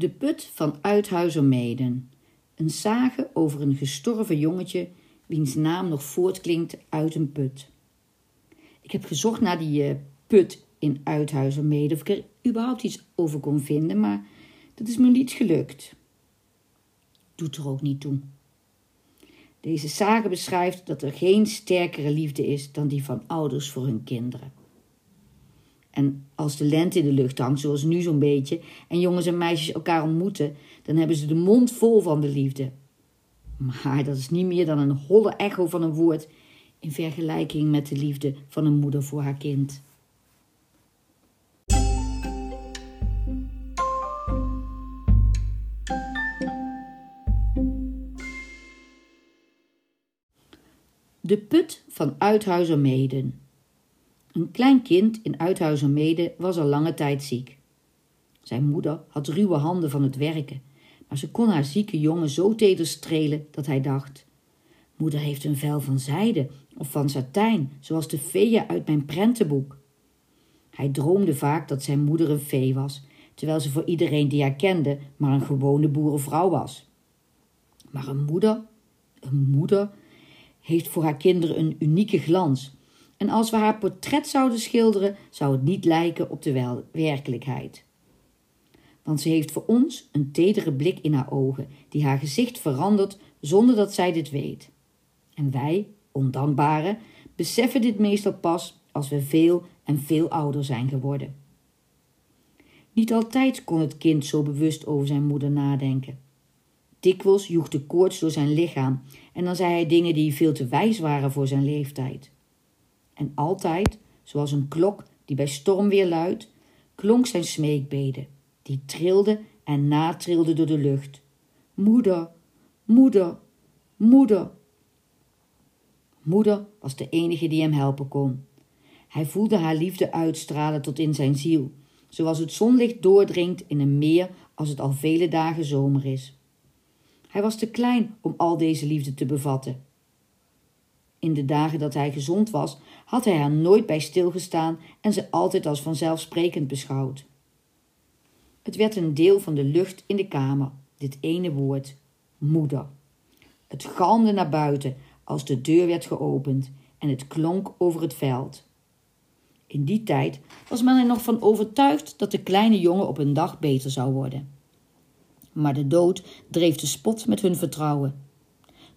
De put van Uithuizermeden. Een sage over een gestorven jongetje wiens naam nog voortklinkt uit een put. Ik heb gezocht naar die eh, put in Uithuizermeden of ik er überhaupt iets over kon vinden, maar dat is me niet gelukt. Doet er ook niet toe. Deze sage beschrijft dat er geen sterkere liefde is dan die van ouders voor hun kinderen. En als de lente in de lucht hangt, zoals nu zo'n beetje, en jongens en meisjes elkaar ontmoeten, dan hebben ze de mond vol van de liefde. Maar dat is niet meer dan een holle echo van een woord in vergelijking met de liefde van een moeder voor haar kind. De put van Uithuizermeden. Een klein kind in Uithuizermede was al lange tijd ziek. Zijn moeder had ruwe handen van het werken, maar ze kon haar zieke jongen zo teder strelen dat hij dacht: Moeder heeft een vel van zijde of van satijn, zoals de feeën uit mijn prentenboek. Hij droomde vaak dat zijn moeder een fee was, terwijl ze voor iedereen die haar kende maar een gewone boerenvrouw was. Maar een moeder, een moeder, heeft voor haar kinderen een unieke glans en als we haar portret zouden schilderen, zou het niet lijken op de werkelijkheid. Want ze heeft voor ons een tedere blik in haar ogen, die haar gezicht verandert zonder dat zij dit weet. En wij, ondankbaren, beseffen dit meestal pas als we veel en veel ouder zijn geworden. Niet altijd kon het kind zo bewust over zijn moeder nadenken. Dikwijls joeg de koorts door zijn lichaam en dan zei hij dingen die veel te wijs waren voor zijn leeftijd. En altijd, zoals een klok die bij stormweer luidt, klonk zijn smeekbede, die trilde en natrilde door de lucht. Moeder, moeder, moeder. Moeder was de enige die hem helpen kon. Hij voelde haar liefde uitstralen tot in zijn ziel, zoals het zonlicht doordringt in een meer als het al vele dagen zomer is. Hij was te klein om al deze liefde te bevatten. In de dagen dat hij gezond was, had hij haar nooit bij stilgestaan en ze altijd als vanzelfsprekend beschouwd. Het werd een deel van de lucht in de kamer, dit ene woord, moeder. Het galmde naar buiten als de deur werd geopend en het klonk over het veld. In die tijd was men er nog van overtuigd dat de kleine jongen op een dag beter zou worden. Maar de dood dreef de spot met hun vertrouwen.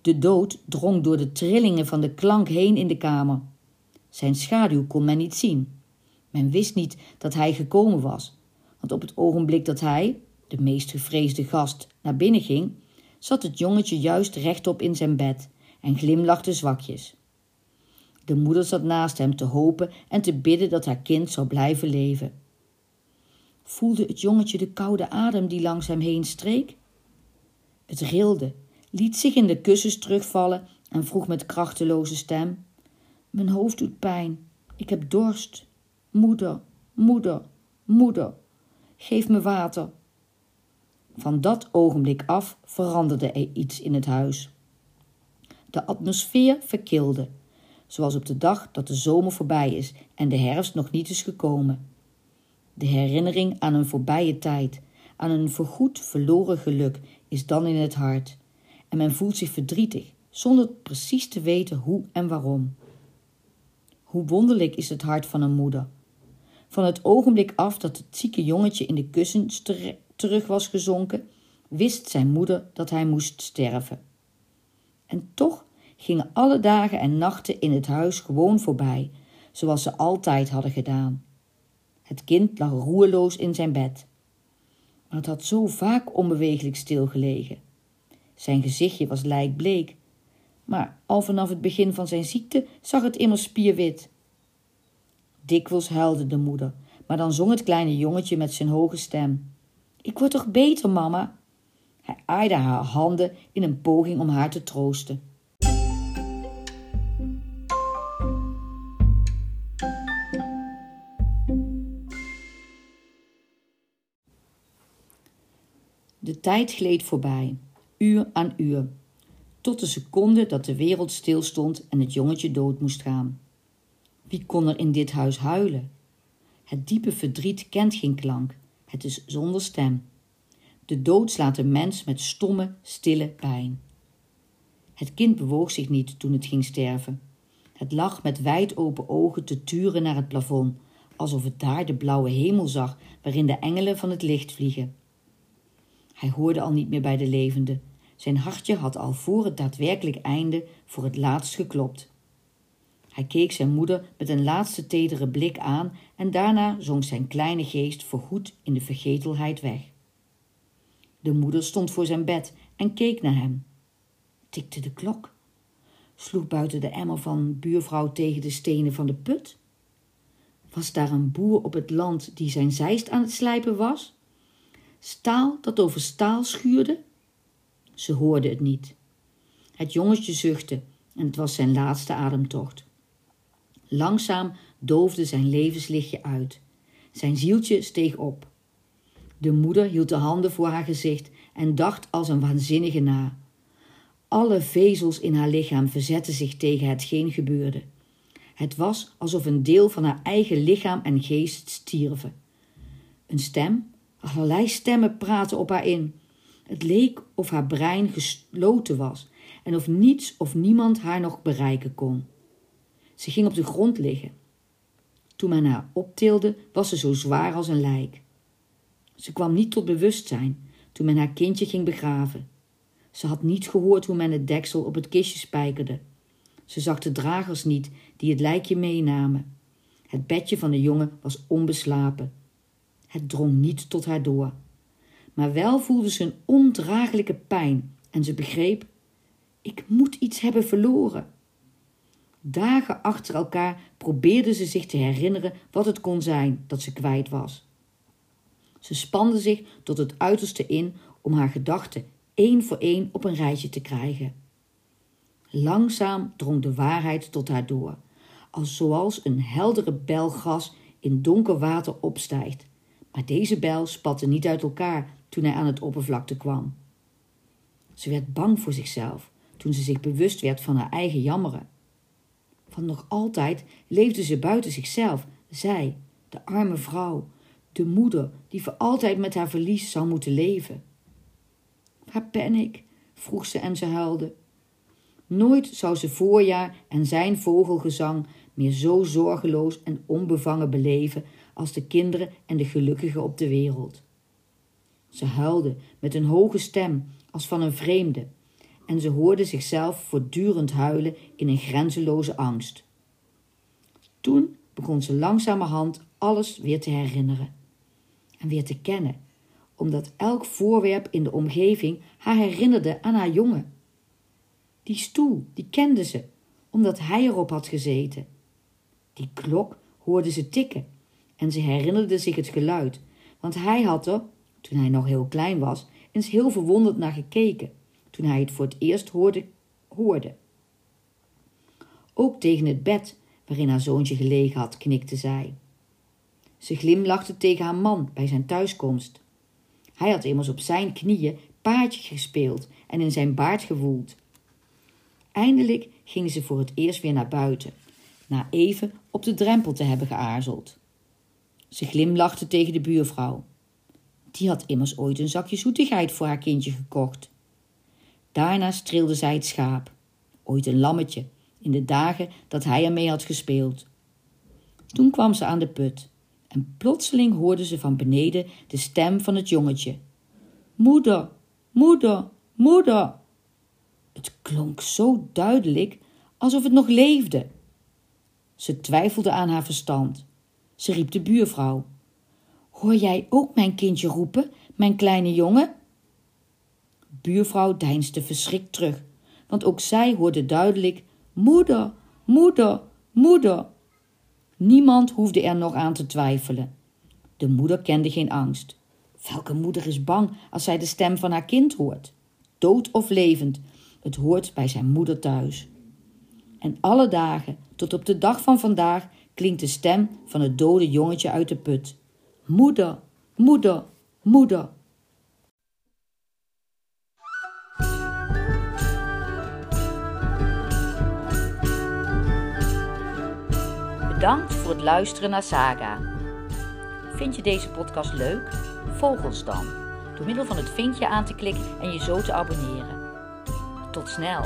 De dood drong door de trillingen van de klank heen in de kamer. Zijn schaduw kon men niet zien. Men wist niet dat hij gekomen was, want op het ogenblik dat hij, de meest gevreesde gast, naar binnen ging, zat het jongetje juist rechtop in zijn bed en glimlachte zwakjes. De moeder zat naast hem te hopen en te bidden dat haar kind zou blijven leven. Voelde het jongetje de koude adem die langs hem heen streek? Het rilde liet zich in de kussens terugvallen en vroeg met krachteloze stem: Mijn hoofd doet pijn. Ik heb dorst. Moeder, moeder, moeder, geef me water. Van dat ogenblik af veranderde er iets in het huis. De atmosfeer verkilde, zoals op de dag dat de zomer voorbij is en de herfst nog niet is gekomen. De herinnering aan een voorbije tijd, aan een voorgoed verloren geluk, is dan in het hart en men voelt zich verdrietig, zonder precies te weten hoe en waarom. Hoe wonderlijk is het hart van een moeder. Van het ogenblik af dat het zieke jongetje in de kussens terug was gezonken, wist zijn moeder dat hij moest sterven. En toch gingen alle dagen en nachten in het huis gewoon voorbij, zoals ze altijd hadden gedaan. Het kind lag roerloos in zijn bed. Maar het had zo vaak onbeweeglijk stilgelegen. Zijn gezichtje was lijkbleek, maar al vanaf het begin van zijn ziekte zag het immers spierwit. Dikwijls huilde de moeder, maar dan zong het kleine jongetje met zijn hoge stem: Ik word toch beter, mama? Hij aaide haar handen in een poging om haar te troosten. De tijd gleed voorbij, uur aan uur, tot de seconde dat de wereld stilstond en het jongetje dood moest gaan. Wie kon er in dit huis huilen? Het diepe verdriet kent geen klank, het is zonder stem. De dood slaat een mens met stomme, stille pijn. Het kind bewoog zich niet toen het ging sterven. Het lag met wijd open ogen te turen naar het plafond, alsof het daar de blauwe hemel zag waarin de engelen van het licht vliegen. Hij hoorde al niet meer bij de levenden. Zijn hartje had al voor het daadwerkelijk einde voor het laatst geklopt. Hij keek zijn moeder met een laatste tedere blik aan en daarna zonk zijn kleine geest voorgoed in de vergetelheid weg. De moeder stond voor zijn bed en keek naar hem. Tikte de klok? Sloeg buiten de emmer van buurvrouw tegen de stenen van de put? Was daar een boer op het land die zijn zeist aan het slijpen was? Staal dat over staal schuurde? Ze hoorde het niet. Het jongetje zuchtte en het was zijn laatste ademtocht. Langzaam doofde zijn levenslichtje uit. Zijn zieltje steeg op. De moeder hield de handen voor haar gezicht en dacht als een waanzinnige na. Alle vezels in haar lichaam verzetten zich tegen hetgeen gebeurde. Het was alsof een deel van haar eigen lichaam en geest stierven. Een stem, allerlei stemmen praten op haar in. Het leek of haar brein gesloten was en of niets of niemand haar nog bereiken kon. Ze ging op de grond liggen. Toen men haar optilde, was ze zo zwaar als een lijk. Ze kwam niet tot bewustzijn toen men haar kindje ging begraven. Ze had niet gehoord hoe men het deksel op het kistje spijkerde. Ze zag de dragers niet die het lijkje meenamen. Het bedje van de jongen was onbeslapen. Het drong niet tot haar door. Maar wel voelde ze een ondraaglijke pijn en ze begreep: ik moet iets hebben verloren. Dagen achter elkaar probeerde ze zich te herinneren wat het kon zijn dat ze kwijt was. Ze spande zich tot het uiterste in om haar gedachten één voor één op een rijtje te krijgen. Langzaam drong de waarheid tot haar door, als zoals een heldere bel gas in donker water opstijgt. Maar deze bel spatte niet uit elkaar toen hij aan het oppervlakte kwam. Ze werd bang voor zichzelf toen ze zich bewust werd van haar eigen jammeren. Want nog altijd leefde ze buiten zichzelf, zij, de arme vrouw, de moeder die voor altijd met haar verlies zou moeten leven. Waar ben ik? vroeg ze en ze huilde. Nooit zou ze voorjaar en zijn vogelgezang meer zo zorgeloos en onbevangen beleven als de kinderen en de gelukkigen op de wereld. Ze huilde met een hoge stem als van een vreemde, en ze hoorde zichzelf voortdurend huilen in een grenzeloze angst. Toen begon ze langzamerhand alles weer te herinneren en weer te kennen, omdat elk voorwerp in de omgeving haar herinnerde aan haar jongen. Die stoel, die kende ze, omdat hij erop had gezeten. Die klok hoorde ze tikken en ze herinnerde zich het geluid, want hij had er, toen hij nog heel klein was, eens heel verwonderd naar gekeken, toen hij het voor het eerst hoorde. hoorde. Ook tegen het bed waarin haar zoontje gelegen had, knikte zij. Ze glimlachte tegen haar man bij zijn thuiskomst. Hij had immers op zijn knieën paardje gespeeld en in zijn baard gewoeld. Eindelijk gingen ze voor het eerst weer naar buiten, na even op de drempel te hebben geaarzeld. Ze glimlachte tegen de buurvrouw. Die had immers ooit een zakje zoetigheid voor haar kindje gekocht. Daarna streelde zij het schaap, ooit een lammetje, in de dagen dat hij ermee had gespeeld. Toen kwam ze aan de put en plotseling hoorde ze van beneden de stem van het jongetje. Moeder, moeder, moeder. Het klonk zo duidelijk alsof het nog leefde. Ze twijfelde aan haar verstand. Ze riep de buurvrouw. Hoor jij ook mijn kindje roepen, mijn kleine jongen? Buurvrouw deinsde verschrikt terug, want ook zij hoorde duidelijk: Moeder, moeder, moeder. Niemand hoefde er nog aan te twijfelen. De moeder kende geen angst. Welke moeder is bang als zij de stem van haar kind hoort? Dood of levend, het hoort bij zijn moeder thuis. En alle dagen, tot op de dag van vandaag, klinkt de stem van het dode jongetje uit de put. Moeder, moeder, moeder. Bedankt voor het luisteren naar Saga. Vind je deze podcast leuk? Volg ons dan door middel van het vinkje aan te klikken en je zo te abonneren. Tot snel!